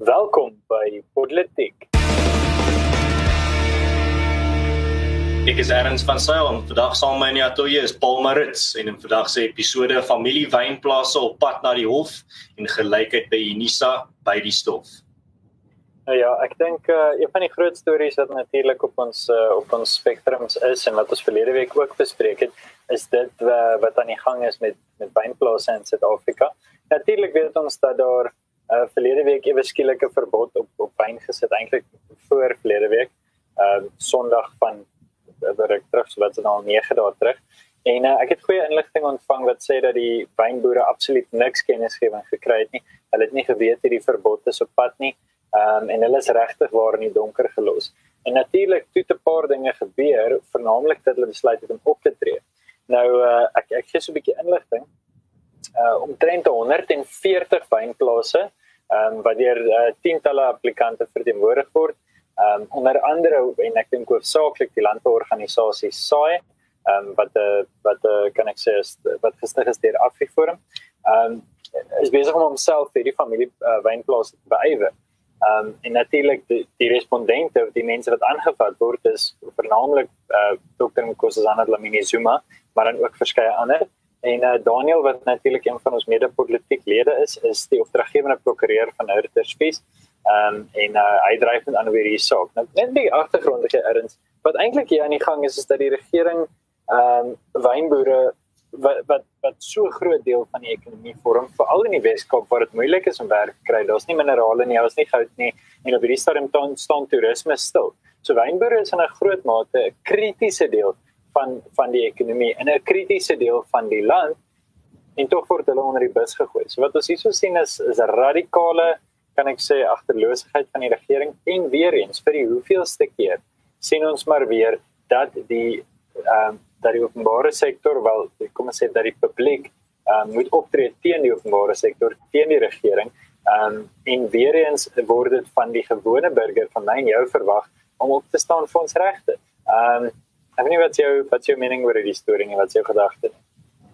Welkom by Politiek. Ek is Erns van Sail en vandag saam met my in die ateljee is Paul Marits en in vandag se episode familie wynplase op pad na die hof en gelykheid by Unisa by die stof. Nou ja, ek dink uh, een van die groot stories wat natuurlik op ons uh, op ons spektrums is en wat ons verlede week ook bespreek het, is dit uh, wat aan die gang is met met wynplase in Suid-Afrika. Natuurlik weet ons dat daar uh verlede week ewe skielike verbod op op wyn gesit eintlik voor verlede week ehm uh, Sondag van werk terug so wat dit nou 9 dae terug. En uh, ek het goeie inligting ontvang wat sê dat die wynboere absoluut niks kennisgewing gekry het nie. Hulle het nie geweet hierdie verbod is op pad nie ehm um, en hulle is regtig waar in die donker gelos. En natuurlik het 'n paar dinge gebeur veralnik dat hulle besluit het om op te tree. Nou uh, ek ek gee so 'n bietjie inligting. Uh omtrent 140 wynplase ehm um, wat deur uh, tientalle applikante verteenwoordig word. Ehm um, onder andere en ek dink hoofsaaklik die landbouorganisasie SAI ehm um, wat uh, wat uh, kan ek sê is wat gestig is deur Afriforum. Ehm um, is besig om homself vir die familie uh, wynplase te beywer. Ehm um, en natuurlik die, die respondente die mense wat aangevat word is veralnik uh, Dr. Nkosazana Dlamini Zuma, maar dan ook verskeie ander. En uh, Daniel wat natuurlik een van ons mede-politiek lede is, is die opdraggewende prokureur van Hurter Spies. Ehm um, en uh, hy dryf ander weer hierdie saak. Nou net die agtergrondige erns wat eintlik hier aan die gang is is dat die regering ehm um, wynboere wat wat wat so groot deel van die ekonomie vorm veral in die Weskaap waar dit moeilik is om werk te kry. Daar's nie minerale nie, daar's nie goud nie en op hierdie stadium staan toerisme stil. So wynboere is in 'n groot mate 'n kritiese deel van van die ekonomie in 'n kritiese deel van die land en tog word hulle onder die bus gegooi. So wat ons hierso sien is is radikale kan ek sê agterloosigheid van die regering en weer eens vir die hoeveelste keer sien ons maar weer dat die ehm uh, dat die openbare sektor wel kom ons sê dat die publiek ehm um, moet optree teen die openbare sektor teen die regering ehm um, en weer eens word dit van die gewone burger van my en jou verwag om op te staan vir ons regte. Ehm um, Ek weet nie wat jou wat jou mening oor hierdie storie en wat jou gedagte is.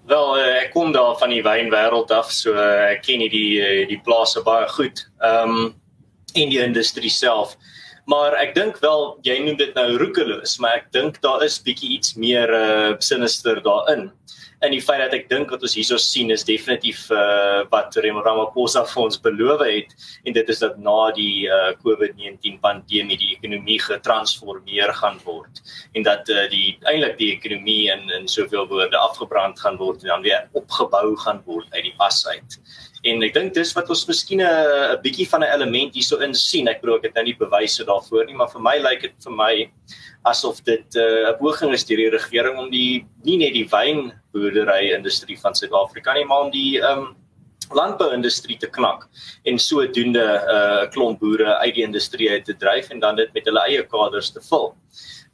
Wel, uh, ek kom daar van die wynwêreld af, so uh, ek ken die uh, die plase baie goed. Ehm um, in die industrie self. Maar ek dink wel jy noem dit nou roekeloos, maar ek dink daar is bietjie iets meer uh, sinister daarin in die feit dat ek dink wat ons hierso sien is definitief uh wat Ramaphosa vir ons beloof het en dit is dat na die uh COVID-19 pandemie die ekonomie getransformeer gaan word en dat uh die eintlik die ekonomie in in soveel woorde afgebrand gaan word en dan weer opgebou gaan word uit die as uit. En ek dink dis wat ons miskien 'n bietjie van 'n element hierso in sien. Ek bedoel ek het nou nie bewyse daarvoor nie, maar vir my lyk dit vir my asof dit 'n uh, poging is deur die regering om die nie net die wynboerdery industrie van Suid-Afrika nie, maar om die um landbouindustrie te knak en sodoende 'n uh, klomp boere uit die industrie uit te dryf en dan dit met hulle eie kaders te vul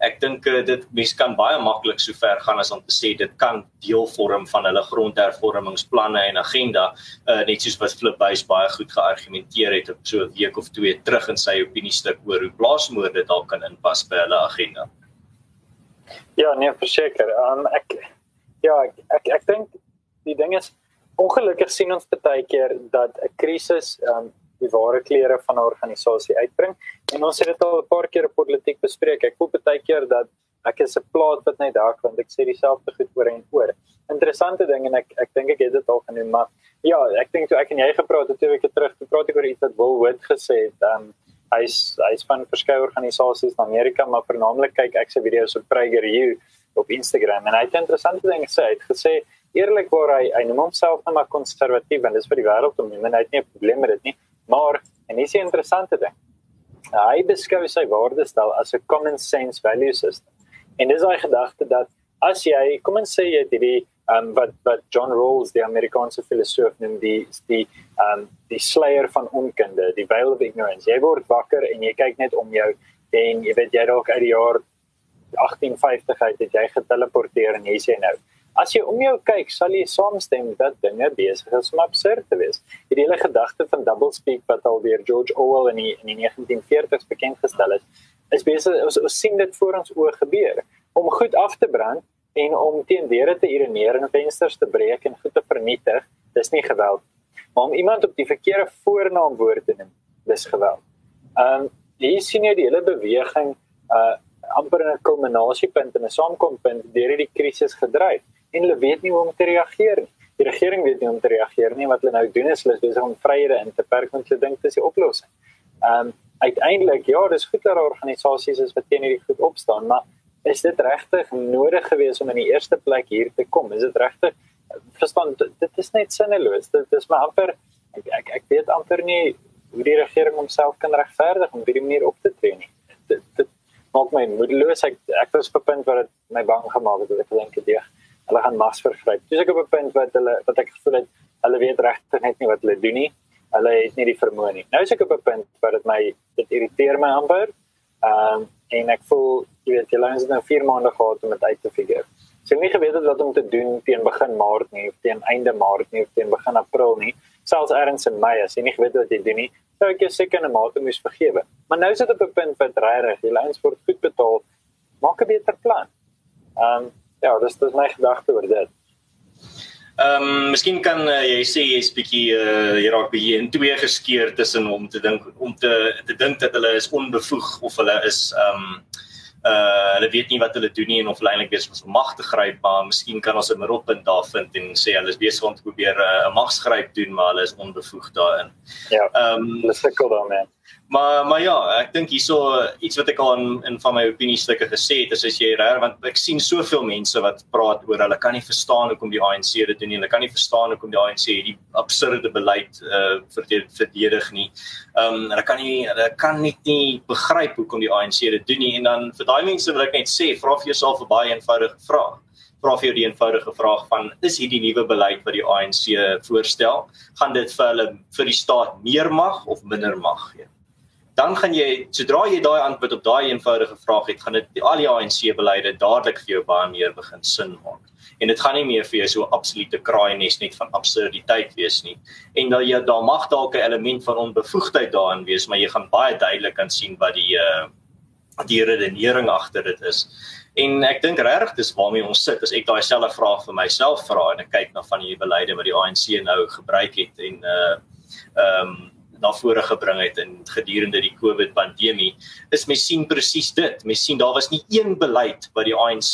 ek dink uh, dit mense kan baie maklik so ver gaan as om te sê dit kan deel vorm van hulle grondhervormingsplanne en agenda uh, net soos wat Flip Buys baie goed geargumenteer het op so 'n week of twee terug in sy opiniestuk oor hoe plaasmoorde dalk kan inpas by hulle agenda. Ja, nee, verseker. Um, ek ja, ek ek, ek dink die ding is ongelukkig sien ons baie keer dat 'n krisis um, die ware kleure van 'n organisasie uitbring. En ons het dit al 'n paar keer op politiek bespreek. Ek voel baie keer dat ek is 'n plaat wat net daar want ek sê dieselfde goed oor en oor. Interessante ding en ek ek dink ek het dit al genoem, maar ja, ek dink toe ek en jy gepraat het twee weke terug, toe praat ek oor iets wat Will Wood gesê het. Um hy's hy's van verskeie organisasies in Amerika, maar veralnik kyk ek se video's op PragerU op Instagram en hy het interessante dinge gesê. Hy het gesê eerlikwaar hy hy noem homself net maar konservatief en dis vir die wêreld om nie, hy het nie 'n probleem met dit nie. Maar en dis 'n interessante ding. Hy beskou sy waardestel as 'n common sense value system. En dis daai gedagte dat as jy kom en sê jy hierdie um wat wat John Rawls die Amerikaanse filosoof noem die die um die slayer van onkunde, die veil of ignorance. Jy word wakker en jy kyk net om jou en jy weet jy dalk uit die jaar 1850 uit het jy geteleporteer en jy sê nou As jy om jou kyk, sal jy saamstem dat dinge besig is om absurd te wees. Hierdie hele gedagte van double speak wat al deur George Orwell in die, in die 1940s bekend gestel is, is besig ons, ons sien dit voor ons oë gebeur om goed af te brand en om teen deure te urineer en vensters te breek en goed te vernietig. Dis nie geweld. Maar om iemand op die verkeerde voornaamwoord te noem, dis geweld. Ehm um, hier sien jy die hele beweging uh amper 'n kulminasiepunt en 'n saamkompunt deur hierdie krisis gedryf en hulle weet nie hoe om te reageer nie. Die regering weet nie hoe om te reageer nie. Wat hulle nou doen is hulle is besig om vryhede in te perk want hulle dink dis die oplossing. Ehm um, uiteindelik ja, dis goed dat organisasies is wat teen hierdie goed opstaan, maar is dit regtig nodig geweest om in die eerste plek hier te kom? Is dit regtig verstaan dit is net sinneloos. Dit is maar amper ek ek, ek weet amper nie hoe die regering homself kan regverdig om op hierdie manier op te tree nie. Dit dit maak my moedeloos. Ek ek was op 'n punt waar dit my bang gemaak het. Ek dink dit hulle gaan mas vervryf. Dis ek op 'n punt wat hulle wat ek gevoel het hulle weet regtig net nie wat hulle doen nie. Hulle het nie die vermoë nie. Nou is ek op 'n punt waar dit my dit irriteer my amper. Ehm um, en ek voel jy weet jy langs nou 4 maande gehad om dit uit te figure. So nie geweet het wat om te doen teen begin Maart nie of teen einde Maart nie of teen begin April nie. Selfs erns in Mei as jy nie geweet wat jy doen nie, sou ek jou seker 'n mate moes vergewe. Maar nou is dit op 'n punt wat regtig, die lyns word goed betaal. Maak 'n beter plan. Ehm um, ja, dis dis my gedagte oor dit. Ehm um, miskien kan uh, jy sê jy's bietjie uh, jy raak bietjie in twee geskeur tussen om te dink om te te dink dat hulle is onbevoeg of hulle is ehm um, uh hulle weet nie wat hulle doen nie en of hulle eintlik besig is om mag te gryp maar miskien kan ons 'n middelpunt daar vind en sê hulle is besig om te probeer 'n uh, magsgryp doen maar hulle is onbevoeg daarin. Ja. Ehm um, hulle sukkel daarmee. Maar maar ja, ek dink hierso iets wat ek al in in van my opinie stukke gesê het is as jy reg want ek sien soveel mense wat praat oor hulle kan nie verstaan hoekom die ANC dit doen nie. Hulle kan nie verstaan hoekom die ANC hierdie absurde beleid uh verdedig nie. Ehm um, hulle kan nie hulle kan net nie begryp hoekom die ANC dit doen nie en dan vir daai mense wil ek net sê vra vir jouself 'n baie eenvoudige vraag vra vir jou die eenvoudige vraag van is hierdie nuwe beleid wat die ANC voorstel gaan dit vir hulle vir die staat meer mag of minder mag gee dan gaan jy sodra jy daai antwoord op daai eenvoudige vraag het, gaan dit al die ANC beleide dadelik vir jou baie meer begin sin maak. En dit gaan nie meer vir jou so absolute kraaienest net van absurditeit wees nie. En dan jy daar mag dalk 'n element van onbevoegdheid daarin wees, maar jy gaan baie duidelik kan sien wat die uh die redenering agter dit is. En ek dink regtig dis waarmee ons sit as ek daai selfde vraag vir myself vra en ek kyk na van die beleide wat die ANC nou gebruik het en uh ehm um, na vore gebring het in gedurende die COVID pandemie is mens sien presies dit. Mens sien daar was nie een beleid wat die ANC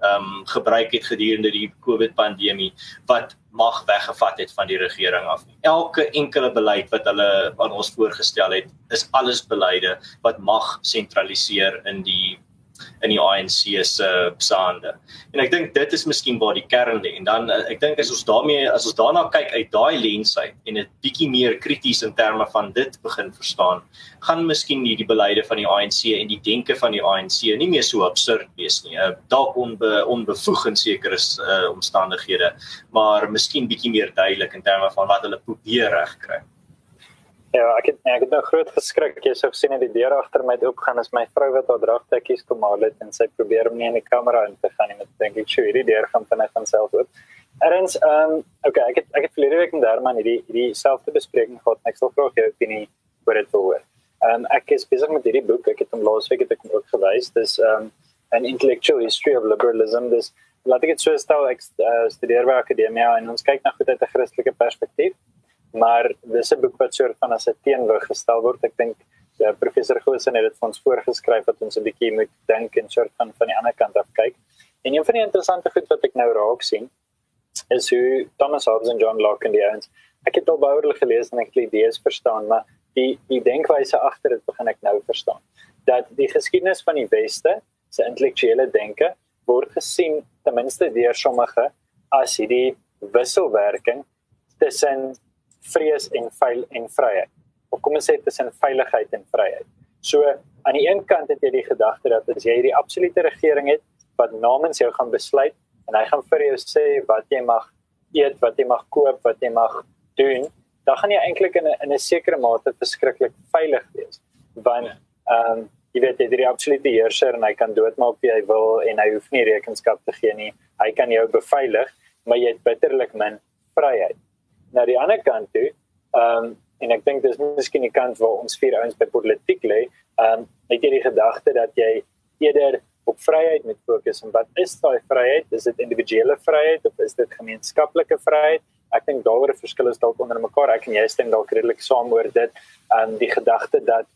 ehm um, gebruik het gedurende die COVID pandemie wat mag weggevat het van die regering af. Elke enkele beleid wat hulle aan ons voorgestel het, is alles beleide wat mag sentraliseer in die in die ANC se psande. En ek dink dit is miskien waar die kern lê. En dan eh, ek dink as ons daarmee as ons daarna kyk uit daai lens uit en dit bietjie meer krities in terme van dit begin verstaan, gaan miskien hierdie beleide van die ANC en die denke van die ANC nie meer so absurd wees nie. Uh, dalk onbe, onbevoeg in sekere uh, omstandighede, maar miskien bietjie meer duidelik in terme van wat hulle probeer regkry. Ja, ek het ek het nou groot geskrik. Jy sou sien dat die deur agter my oopgaan is my vrou wat haar dragtekkies kom haal het en sy probeer om nie in die kamera in te gaan nie met dink ek sure hierdie deur gaan vinnig van self oop. Erns, ehm um, okay, ek het ek het verlede week in Durban hierdie hierdie selfde bespreking gehad. Ek sal vra jou opinie oor dit voor. Ehm ek is besig met hierdie boek. Ek het hom laasweek het ek ook gewys. Dis ehm um, an intellectual history of liberalism. Dis laat ek dit so stel ek uh, studeer by akademia en ons kyk na goed uit 'n Christelike perspektief maar dis 'n boek wat soort van as 'n teenwoord gestel word. Ek dink ja, professor Goosen het dit vir ons voorgeskryf dat ons 'n bietjie moet dink en soort van van die ander kant af kyk. En een van die interessante goed wat ek nou raak sien is hoe Thomas Hobbes en John Locke en die ouens ek het al baie oor gelees en ek het idees verstaan, maar die die denkwyse agter dit begin ek nou verstaan. Dat die geskiedenis van die weste se intellektuele denke word gesien ten minste deur sommige as hierdie wisselwerking tussen vrees en veil en vryheid. Of kom ons sê tussen veiligheid en vryheid. So aan die een kant het jy die gedagte dat as jy hierdie absolute regering het wat namens jou gaan besluit en hy gaan vir jou sê wat jy mag eet, wat jy mag koop, wat jy mag doen, dan gaan jy eintlik in 'n in 'n sekere mate verskriklik veilig wees. Want ehm um, jy weet jy het die absolute heerser en hy kan doodmaak wie hy wil en hy hoef nie rekenskap te gee nie. Hy kan jou beveilig, maar jy het bitterlik min vryheid na die ander kant toe. Ehm um, en ek dink dis miskien die kant waar ons vier ouens by politiek lê. Ehm um, het jy die gedagte dat jy eerder op vryheid moet fokus en wat is daai vryheid? Is dit individuele vryheid of is dit gemeenskaplike vryheid? Ek dink daaroor verskil is dalk onder mekaar. Ek en jy stem dalk redelik saam oor dit en die gedagte dat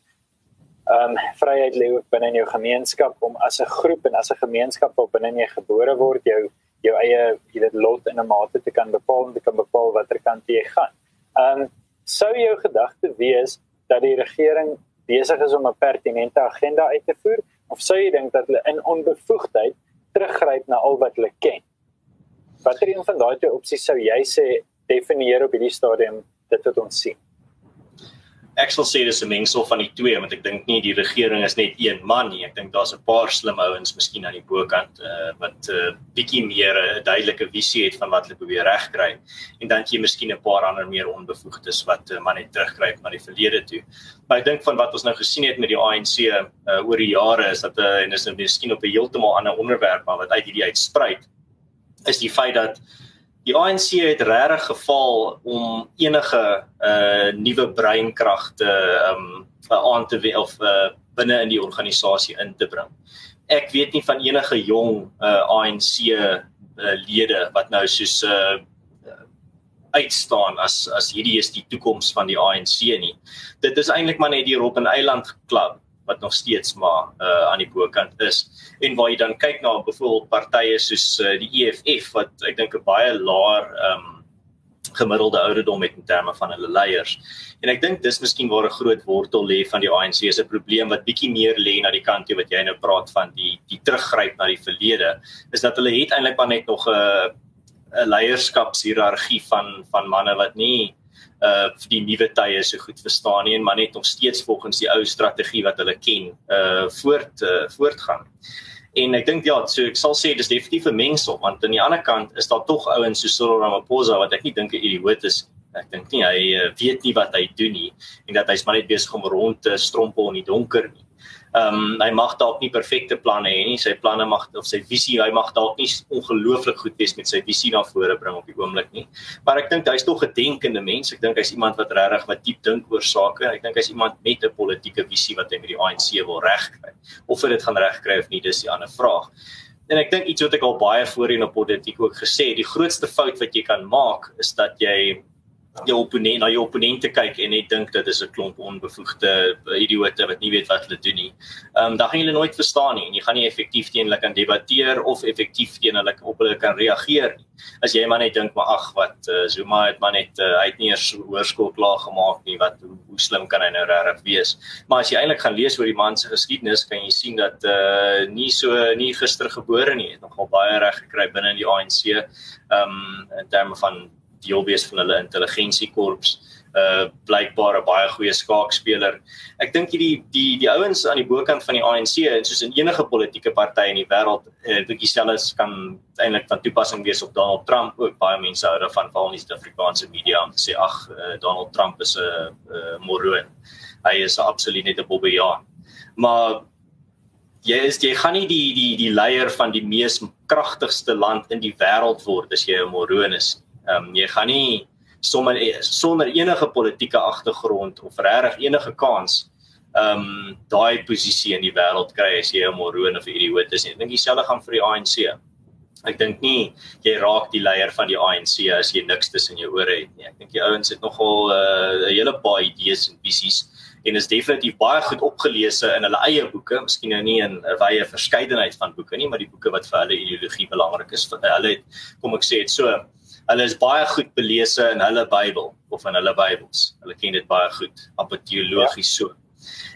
ehm um, vryheid lê binne in jou gemeenskap om as 'n groep en as 'n gemeenskap op binne jy gebore word jou jou eie jy weet lot in 'n mate te kan bepaal en te kan bepaal watter kant jy gaan. Ehm um, sou jou gedagte wees dat die regering besig is om 'n pertinente agenda uit te voer of sou jy dink dat hulle in onbevoegdheid teruggryp na al wat hulle ken? Watter een van daai twee opsies sou jy sê definieer op hierdie stadium dit wat ons sien? Ek sal sê dis 'n mengsel van die twee want ek dink nie die regering is net een man nie. Ek dink daar's 'n paar slim ouens miskien aan die bokant uh, wat 'n uh, bietjie meer 'n uh, duidelike visie het van wat hulle probeer regkry. En dan jy miskien 'n paar ander meer onbevoegdes wat uh, maar net teruggryp na die verlede toe. Maar ek dink van wat ons nou gesien het met die ANC uh, oor die jare is dat uh, en dis nou miskien op 'n heeltemal ander onderwerp maar wat uit hierdie uitspruit is die feit dat die ANC het regtig geval om enige uh nuwe breinkragte um aan te of uh binne in die organisasie in te bring. Ek weet nie van enige jong uh ANC uh, lede wat nou soos uh uitstaan as as hierdie is die toekoms van die ANC nie. Dit is eintlik maar net die Robben Eiland klub wat nog steeds maar uh aan die bokant is en waar jy dan kyk na byvoorbeeld partye soos uh, die EFF wat ek dink 'n baie laer um gemiddelde ouderdom het in terme van hulle leiers. En ek dink dis miskien waar 'n groot wortel lê van die ANC se probleem wat bietjie meer lê na die kant toe wat jy nou praat van die die teruggryp na die verlede is dat hulle het eintlik maar net nog 'n 'n leierskapshierargie van van manne wat nie uh vir die nuwe tye so goed verstaan nie en maar net nog steeds volgens die ou strategie wat hulle ken uh voort uh, voortgaan. En ek dink ja, so ek sal sê dis definitief 'n mengsel want aan die ander kant is daar tog ouens so Cyril Ramaphosa wat ek nie dink 'n idioot is. Ek dink nie hy uh, weet nie wat hy doen nie en dat hy's maar net besig om rond te strompel in die donker nie. Ehm um, hy mag dalk nie perfekte planne hê nie. Sy planne mag of sy visie, hy mag dalk nie ongelooflik goed wees met sy visie na vore bring op die oomblik nie. Maar ek dink hy's tog 'n denkende mens. Ek dink hy's iemand wat regtig wat diep dink oor sake. Ek dink hy's iemand met 'n politieke visie wat hy met die ANC wil regkry. Of hy dit gaan regkry of nie, dis die ander vraag. En ek dink iets wat ek al baie voorheen op politiek ook gesê het, die grootste fout wat jy kan maak is dat jy jou opponent na jou opponente kyk en net dink dit is 'n klomp onbevoegde idioote wat nie weet wat hulle doen nie. Ehm um, dan gaan jy hulle nooit verstaan nie en jy gaan nie effektief teen hulle kan debatteer of effektief teen hulle op hulle kan reageer nie. As jy maar net dink maar ag wat uh, Zuma het maar net uh, hy het nie eers hoërskool klaar gemaak nie wat hoe, hoe slim kan hy nou regtig wees. Maar as jy eintlik gaan lees oor die man se geskiedenis kan jy sien dat uh nie so nie gister gebore nie, het nogal baie reg gekry binne in die ANC. Ehm um, in terme van deel wees van hulle intelligensiekorps uh blykbaar 'n baie goeie skaakspeler. Ek dink hierdie die die ouens aan die bokant van die ANC en soos in enige politieke party in die wêreld, uh, dink dieselfde kan eintlik van toepassing wees op Donald Trump. Ook baie mense hou daarvan in die Suid-Afrikaanse media om te sê ag uh, Donald Trump is 'n uh, uh, moroon. Hy is absoluut net 'n bobbejaan. Maar jy is jy gaan nie die die die leier van die mees kragtigste land in die wêreld word as jy 'n moroon is. Ehm um, jy gaan nie sommer sonder enige politieke agtergrond of regtig enige kans ehm um, daai posisie in die wêreld kry as jy 'n moroon of 'n idioot is nie. Ek dink dieselfde gaan vir die ANC. Ek dink nie jy raak die leier van die ANC as jy niks tussen jou ore het nie. Ek dink die ouens het nogal eh, 'n uh, hele paar idees en visies en is definitief baie goed opgelese in hulle eie boeke, miskien nou nie in 'n wye verskeidenheid van boeke nie, maar die boeke wat vir hulle ideologie belangrik is, vir hulle het kom ek sê dit so hulle is baie goed belese in hulle Bybel of in hulle Bybels. Hulle ken dit baie goed, amper teologies so.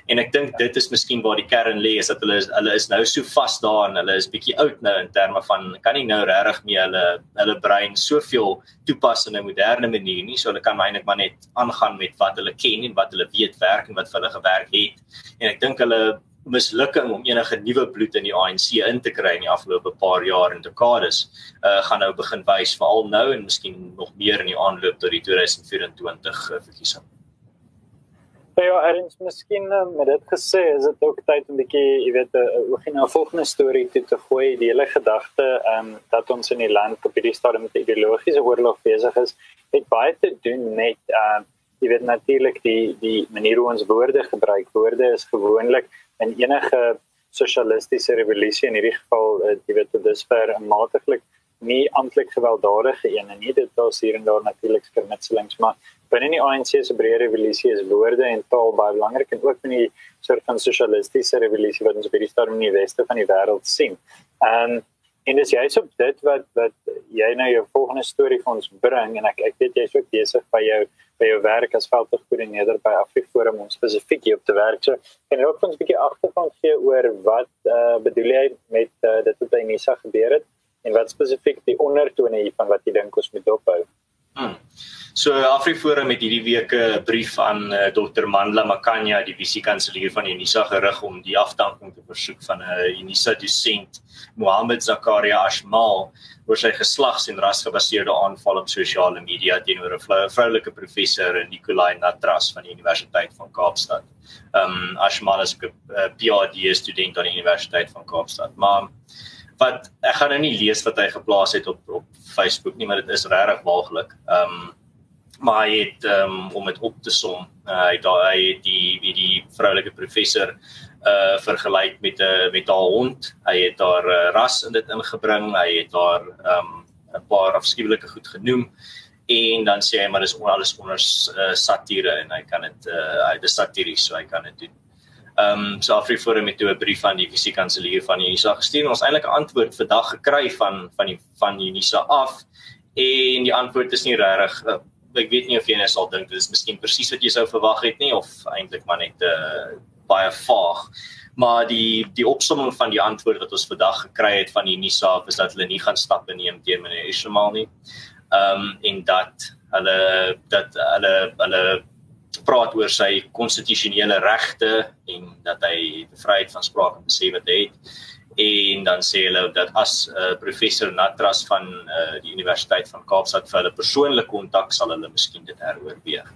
En ek dink dit is miskien waar die kern lê is dat hulle is, hulle is nou so vas daarin, hulle is bietjie oud nou in terme van kan nie nou regtig meer hulle hulle brein soveel toepas in 'n moderne manier nie, so hulle kan eintlik maar net aangaan met wat hulle ken en wat hulle weet werk en wat vir hulle gewerk het. En ek dink hulle mislukking om enige nuwe bloed in die ANC in te kry in die afgelope paar jaar en dekades uh gaan nou begin wys veral nou en miskien nog meer in die aanloop tot die 2024 uh, verkiesing. Ja, en miskien uh, met dit gesê is dit ook tyd om 'n bietjie, jy weet, 'n uh, begin 'n volgende storie te te gooi, die hele gedagte ehm um, dat ons in die land op hierdie stadium met 'n ideologiese oorlog besig is, het baie te doen met ehm uh, jy weet natuurlik die die manier hoe ons woorde gebruik. Woorde is gewoonlik in enige sosialistiese revolusie in hierdie geval uh, jy weet dit is ver matiglik nie amptelik gewelddadige een en nie dit was hier en daar natuurlik skirmitselings maar binne die ANC se breë revolusie is woorde en taal baie belangrik en ook in die soort van sosialistiese revolusie wat ons op hierdie stadium in die weste van die wêreld sien. En en dis juist op dit wat wat jy nou jou volgende storie vir ons bring en ek ek weet jy's ook besig by jou by jou werk as veldkoördineerder by Afriforum om spesifiek hier op te werk. So kan jy ook ons 'n bietjie agtergrond gee oor wat uh, bedoel jy met uh, dit wat by Nisa gebeur het en wat spesifiek die ondertone hiervan wat jy dink ons moet dophou? Hmm. So Afriforum het hierdie week 'n brief aan uh, Dr Mandla Makanya, die visiekanselier van Unisa gerig om die afdanking te versoek van 'n uh, Unisa dosent, Mohammed Zakaria Ashmal, oor sy geslags- en rasgebaseerde aanval op sosiale media teenoor 'n vroulike professor, Nikolai Natras van die Universiteit van Kaapstad. Um Ashmal is 'n uh, PhD student aan die Universiteit van Kaapstad. Maar wat ek gaan nou nie lees wat hy geplaas het op op Facebook nie, maar dit is regtig waaglik. Um maar hy het um, om dit op te som uh, hy daai hy het die wie die vroulike professor uh vergelyk met 'n uh, met haar hond. Hy het haar uh, ras in dit ingebring. Hy het haar um 'n paar afskuwelike goed genoem. En dan sê hy maar dis alles onder uh, satire en hy kan dit uh hy dis satiries so hy kan dit doen. Um so Afriforum het toe 'n brief aan die fisiekanselier van Unisa gestuur. En ons eintlik 'n antwoord vandag gekry van van die van Unisa af. En die antwoord is nie regtig ek weet nie of jy net sal dink dit is miskien presies wat jy sou verwag het nie of eintlik maar net 'n uh, eh, baie vaag. Maar die die opsomming van die antwoord wat ons vandag gekry het van die Unisa is dat hulle nie gaan stappe neem teen meneer Ismail nie. Ehm um, en dat hulle dat hulle hulle praat oor sy konstitusionele regte en dat hy vryheid van spraak en besef het en dan sê hulle dat as uh, professor Natras van uh, die Universiteit van Kaapstad vir hulle persoonlike kontak sal hulle miskien dit heroorweeg.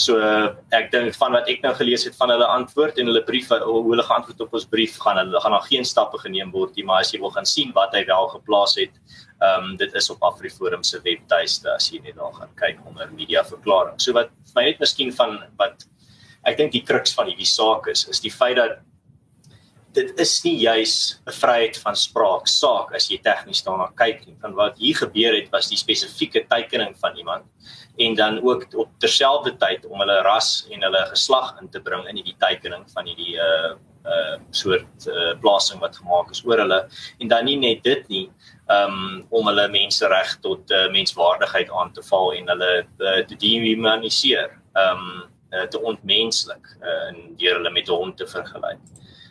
So uh, ek dink van wat ek nou gelees het van hulle antwoord en hulle brief hoe hulle geantwoord op ons brief gaan hulle gaan nog geen stappe geneem word nie, maar as jy wil gaan sien wat hy wel geplaas het, ehm um, dit is op Afriforum se webtuiste as jy net daar gaan kyk onder media verklaring. So wat my net miskien van wat ek dink die kruks van hierdie saak is, is die feit dat dit is nie juis 'n vryheid van spraak saak as jy tegnies daarna kyk nie. Van wat hier gebeur het was die spesifieke teikening van iemand en dan ook op terselfdertyd om hulle ras en hulle geslag in te bring in die teikening van hierdie uh uh soort uh plasing wat gemaak is oor hulle en dan nie net dit nie um om hulle mensereg tot uh, menswaardigheid aan te val en hulle uh, te dehumaniseer um uh, te ontmenslik uh, en deur hulle met 'n hond te vergelyk.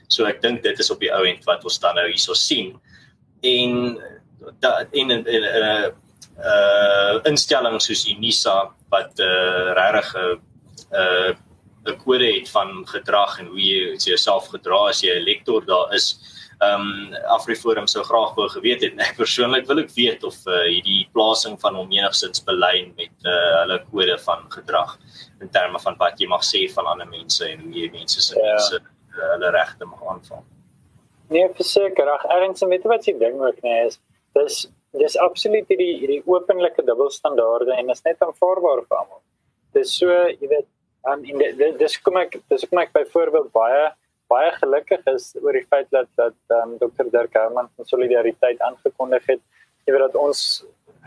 So ek dink dit is op die ou end wat ons dan nou hierso sien. En dat en 'n 'n 'n uh instelling soos Unisa wat uh regtig 'n uh 'n kode het van gedrag en hoe jy jouself gedra as jy 'n lektor daar is. Um Afriforum sou graag wou geweet het. Ek persoonlik wil ook weet of uh, hierdie plasing van hom enigsins belyn met uh hulle kode van gedrag in terme van wat jy mag sê van ander mense en hoe jy mense se ja. mense uh, hulle regte mag aanval. Nee, verseker, ag erns weet wat jy ding ook nee is. Dis dis absoluut hierdie hierdie openlike dubbelstandaarde en is net aanvaarbaar vir almal. Dis so, jy weet, um, en dis kom ek dis kom ek byvoorbeeld baie baie gelukkig is oor die feit dat dat um, Dr. Dirk Herman van solidariteit aangekondig het jy weet dat ons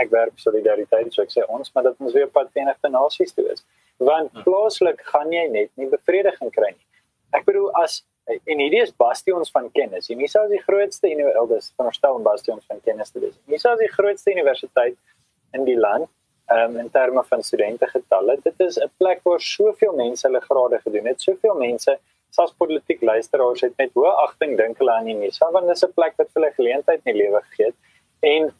ek werk solidariteit so ek sê ons maar dat ons weer op pad Verenigde Nasies toe is want hm. plaaslik gaan jy net nie bevrediging kry nie ek bedoel as en hierdie is bastions van kennis. Unisa is die grootste universiteit, veronderstel om bastions van kennis te wees. Unisa is die grootste universiteit in die land um, in terme van studente getalle. Dit is 'n plek waar soveel mense hulle grade gedoen het. Soveel mense selfs politiek luisteraars het met hoë agting dink hulle aan Unisa want dit is 'n plek wat hulle geleentheid in die lewe gegee het. En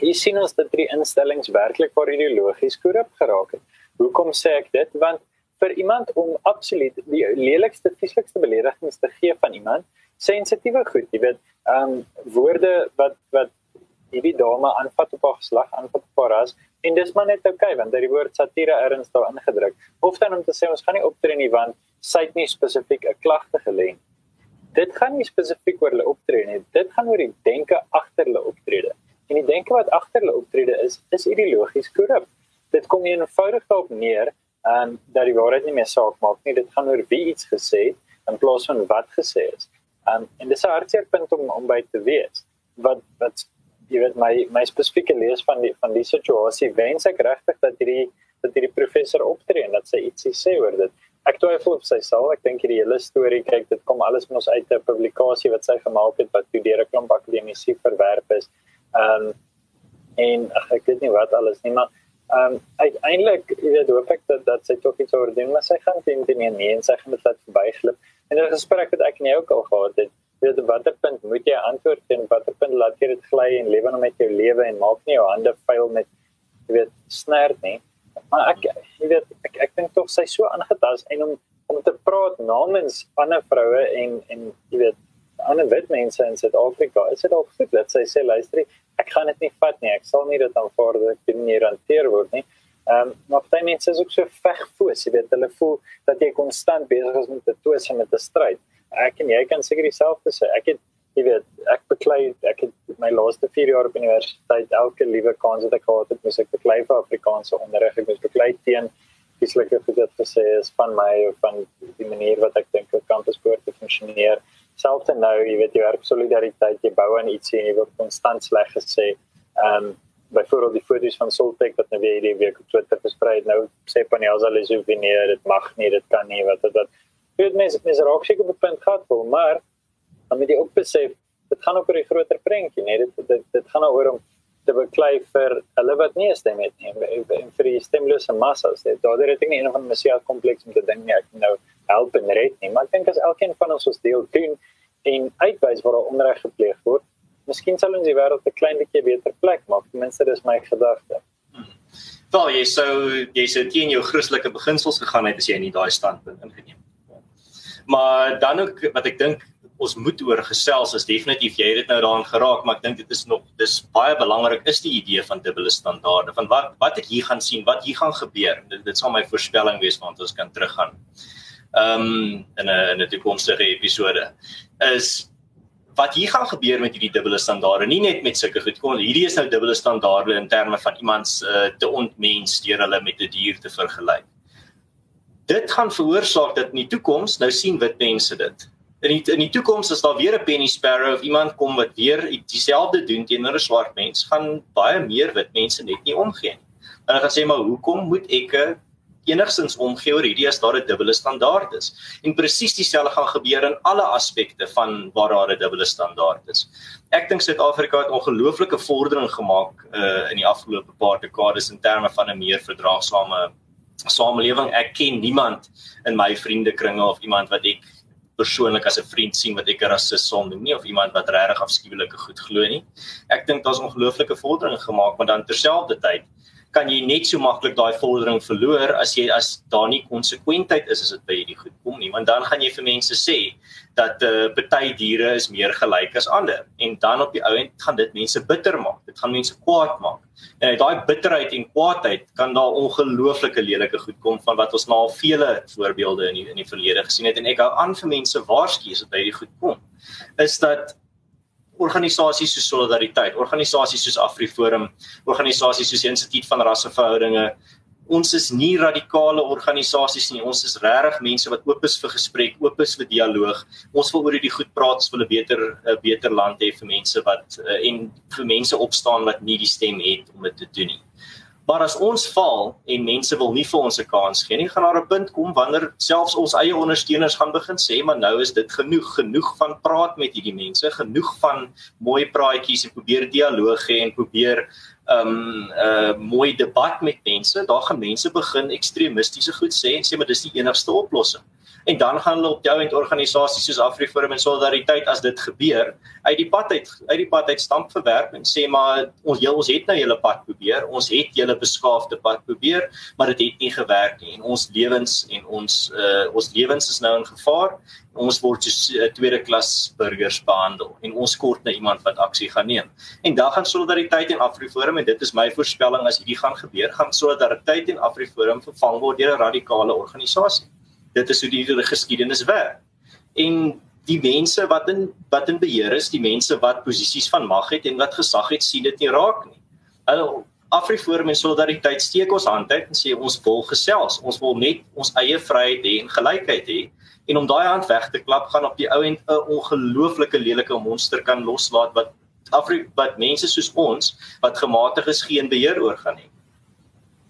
hier sien ons dat drie instellings werklik waar ideologies korrup geraak het. Hoekom sê ek dit? Want vir iemand om absoluut die lelikste vieslikste beledigings te gee van iemand sensitiewe goed jy weet ehm um, woorde wat wat hierdie dame aanvat op haar geslag aanvat op haar ras en dis maar net oukei okay, want dat die woord satire erns daar ingedruk. Of dan om te sê ons gaan nie optree nie want sy het nie spesifiek 'n klagte gelê dit gaan nie spesifiek oor hulle optree nie. Dit gaan oor die denke agter hulle optrede. En die denke wat agter hulle optrede is is ideologies korrup dit kom eenvoudig daarop neer um, dat die waarheid nie meer saak maak nie. Dit gaan oor wie iets gesê het in plaas van wat gesê is. Um, en dis 'n hartseer punt om om by te wees. Wat wat jy weet my my spesifieke lees van die van die situasie wens ek regtig dat hierdie dat hierdie professor optree en dat sy ietsie sê oor dit. Ek twyfel of sy sal. Ek dink hierdie hele storie kyk dit kom alles van ons uit 'n publikasie wat sy gemaak het wat deur 'n klomp akademici verwerp is. Um, en ach, ek weet nie wat alles nie maar ehm um, uiteindelik jy weet hoop ek dat dat sy tog iets oor doen maar sy gaan teen teen nee en sy gaan dit laat verbyglip. En 'n gesprek wat ek en jy ook al gehad het weet watter punt moet jy antwoord en watter punt laat jy dit gly en lewe nou met jou lewe en maak nie jou hande vuil met jy weet snert nie maar ek jy weet ek ek dink tog sy so aangetas en om om te praat namens ander vroue en en jy weet ander wit mense in Suid-Afrika is dit ook goed dat sy sê luister ek gaan dit nie vat nie ek sal nie dit aanvaar dat ek nie hanteer word nie Ehm um, maar baie mense is ook so vegfoos, jy weet, hulle voel dat jy konstant besig is met 'n twis en met 'n stryd ek en jy kan seker dieselfde sê. Ek het jy weet, ek beklei ek het my laaste 4 jaar op universiteit elke liewe kans wat ek gehad het, moes ek beklei vir Afrikaanse onderrig. Ek moes beklei teen fisieke goed gesê is van my of van die manier wat ek dink 'n kampus behoort te funksioneer. Selfs nou, jy weet jy werk solidariteit, jy bou aan iets en jy word konstant sleg gesê. Ehm um, byvoorbeeld die foto's van Soltech wat nou weer hierdie week op Twitter versprei het. Nou sê hoe nie, dit mag nie, dit kan nie, wat dit weet mense mense raak seker op 'n punt gehad wil, maar dan moet jy ook besef dit gaan oor die groter prentjie, nee, dit dit dit gaan oor om te beklei vir hulle wat nie 'n stem het nie en vir die stemlose massas. Dit daar het ek nie een van die mesiaal kompleks om te dink nie, ek nou help en red nie, maar ek dink as elkeen van ons ons deel doen en uitwys waar onreg gepleeg word, miskien sal ons die wêreld 'n klein bietjie beter plek maak. Ten minste dis my gedagte. Wel, jy sou jy sou teen jou Christelike beginsels gegaan het as jy nie daai standpunt ingeneem het. Maar dan ook wat ek dink ons moet oor gesels is definitief jy het dit nou daaraan geraak maar ek dink dit is nog dis baie belangrik is die idee van dubbele standaarde van wat wat ek hier gaan sien wat hier gaan gebeur dit, dit sal my voorspelling wees want ons kan teruggaan ehm um, in 'n in 'n toekomstige episode is wat hier gaan gebeur met hierdie dubbele standaarde nie net met sulke goed kom hierdie is nou dubbele standaarde in terme van iemand uh, te ontmens deur hulle met 'n die dier te vergelyk dit gaan veroorsaak dat in die toekoms nou sien wit mense dit. In die, in die toekoms as daar weer 'n penny sparrow of iemand kom wat weer dieselfde doen teenoor 'n swart mens, gaan baie meer wit mense net nie omgee nie. Hulle gaan sê maar hoekom moet ek enigstens omgee oor hierdie as daar 'n dubbele standaard is? En presies dieselfde gaan gebeur in alle aspekte van waar daar 'n dubbele standaard is. Ek dink Suid-Afrika het ongelooflike vordering gemaak uh, in die afgelope paar dekades in terme van 'n meer verdraagsame samelewing. Ek ken niemand in my vriendekringe of iemand wat ek persoonlik as 'n vriend sien wat ek 'n rasis sou noem nie of iemand wat regtig afskuwelike goed glo nie. Ek dink daar's ongelooflike vordering gemaak, maar dan terselfdertyd kan jy net so maklik daai vordering verloor as jy as daar nie konsekwentheid is as dit by hierdie goed kom nie. Want dan gaan jy vir mense sê dat uh, party diere is meer gelyk as ander. En dan op die ou end gaan dit mense bitter maak. Dit gaan mense kwaad maak. En uit daai bitterheid en kwaadheid kan daar ongelooflike lelike goed kom van wat ons nou al vele voorbeelde in die, in die verlede gesien het. En ek hou aan vir mense waarsku as dit by hierdie goed kom is dat organisasies soos Solidariteit, organisasies soos AfriForum, organisasies soos Instituut van Rasseverhoudinge. Ons is nie radikale organisasies nie. Ons is regtig mense wat oop is vir gesprek, oop is vir dialoog. Ons wil oor hierdie goed praat, ons wil 'n beter 'n beter land hê vir mense wat eh, en vir mense opstaan wat nie die stem het om dit te doen nie. Maar as ons val en mense wil nie vir ons 'n kans gee nie, gaan daar 'n punt kom wanneer selfs ons eie ondersteuners gaan begin sê, maar nou is dit genoeg, genoeg van praat met hierdie mense, genoeg van mooi praatjies en probeer dialoog hê en probeer 'n um, 'n uh, mooi debat met mense. Daar gaan mense begin ekstremistiese goed sê en sê maar dis die enigste oplossing en dan gaan hulle op jou en organisasies soos AfriForum en Solidariteit as dit gebeur uit die pad uit uit die pad uit stamp verwerp en sê maar ons heel ons het nou julle pad probeer. Ons het julle beskaafde pad probeer maar dit het nie gewerk nie. En ons lewens en ons uh, ons lewens is nou in gevaar. Ons word soos uh, tweede klas burgers behandel en ons kort na iemand wat aksie gaan neem. En dan gaan Solidariteit en AfriForum en dit is my voorspelling as hierdie gaan gebeur gaan Solidariteit en AfriForum vervang word deur 'n radikale organisasie dit is hoe die geskiedenis werk. En die mense wat in wat in beheer is, die mense wat posisies van mag het en wat gesag het, sien dit nie raak nie. Hulle Afriforum en Solidariteit steek ons hand uit en sê ons wil gesels, ons wil net ons eie vryheid hê en gelykheid hê en om daai hand weg te klap gaan op die ou end 'n ongelooflike lelike monster kan loslaat wat Afri wat mense soos ons wat gematig is geen beheer oor gaan hê.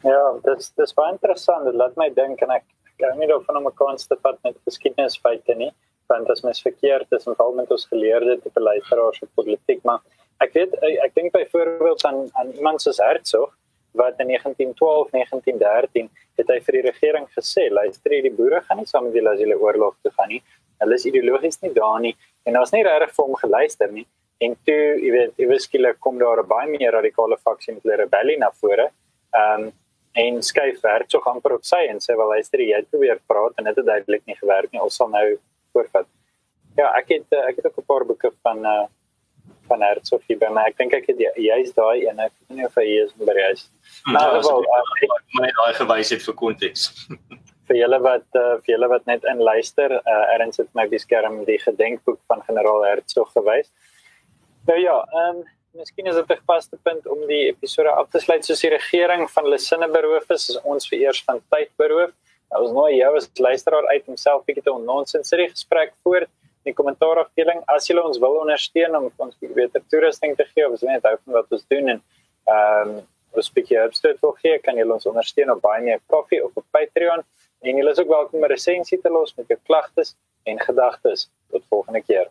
Ja, dis dis baie interessant. Dit laat my dink en ek kan nie daarvan om 'n kans te vat met geskiedenisfeite nie, want is mens verkeerd is veral met ons geleerde te beleidsraad op politiek, maar ek weet ek, ek dink byvoorbeeld aan aan iemand soos Hertzog wat in 1912, 1913 het hy vir die regering gesê, luister, die boere gaan nie saam met julle as julle oorlog toe gaan nie. Hulle is ideologies nie daar nie en daar's nie regtig vir hom geluister nie. En toe, jy weet, eweskielik kom daar 'n baie meer radikale faksie met die rebellie na vore. Ehm um, en skuif werk so amper op sy en sê wel luister jy het probeer praat en dit het duidelik nie gewerk nie. Ons sal nou voorvat. Ja, ek het ek het ook 'n paar boeke van uh van Herzog hier by my. Ek dink ek het jy's daai een. Ek weet nie of hy is by die huis. Maar nou, wel, uh, my daai gewys het vir konteks. vir julle wat uh, vir julle wat net in luister, uh, erns het my beskerm die gedenkboek van generaal Herzog gewys. Nou ja, ehm um, miskien is dit 'n gepaste punt om die episode af te sluit soos die regering van hulle sinne beroof is, is ons vir eers van tyd beroof. Nou ons nooi jou as luisteraar uit om self bietjie te onnonsens hierdie gesprek voort in die kommentaar afdeling as jy ons wil ondersteun om ons bietjie beter toerusting te gee of as jy net hou van wat ons doen en ehm um, ons bietjie opstel wil gee, kan jy ons ondersteun op Buy Me a Coffee of op Patreon. En jy is ook welkom om 'n resensie te los met jou klagtes en gedagtes. Tot volgende keer.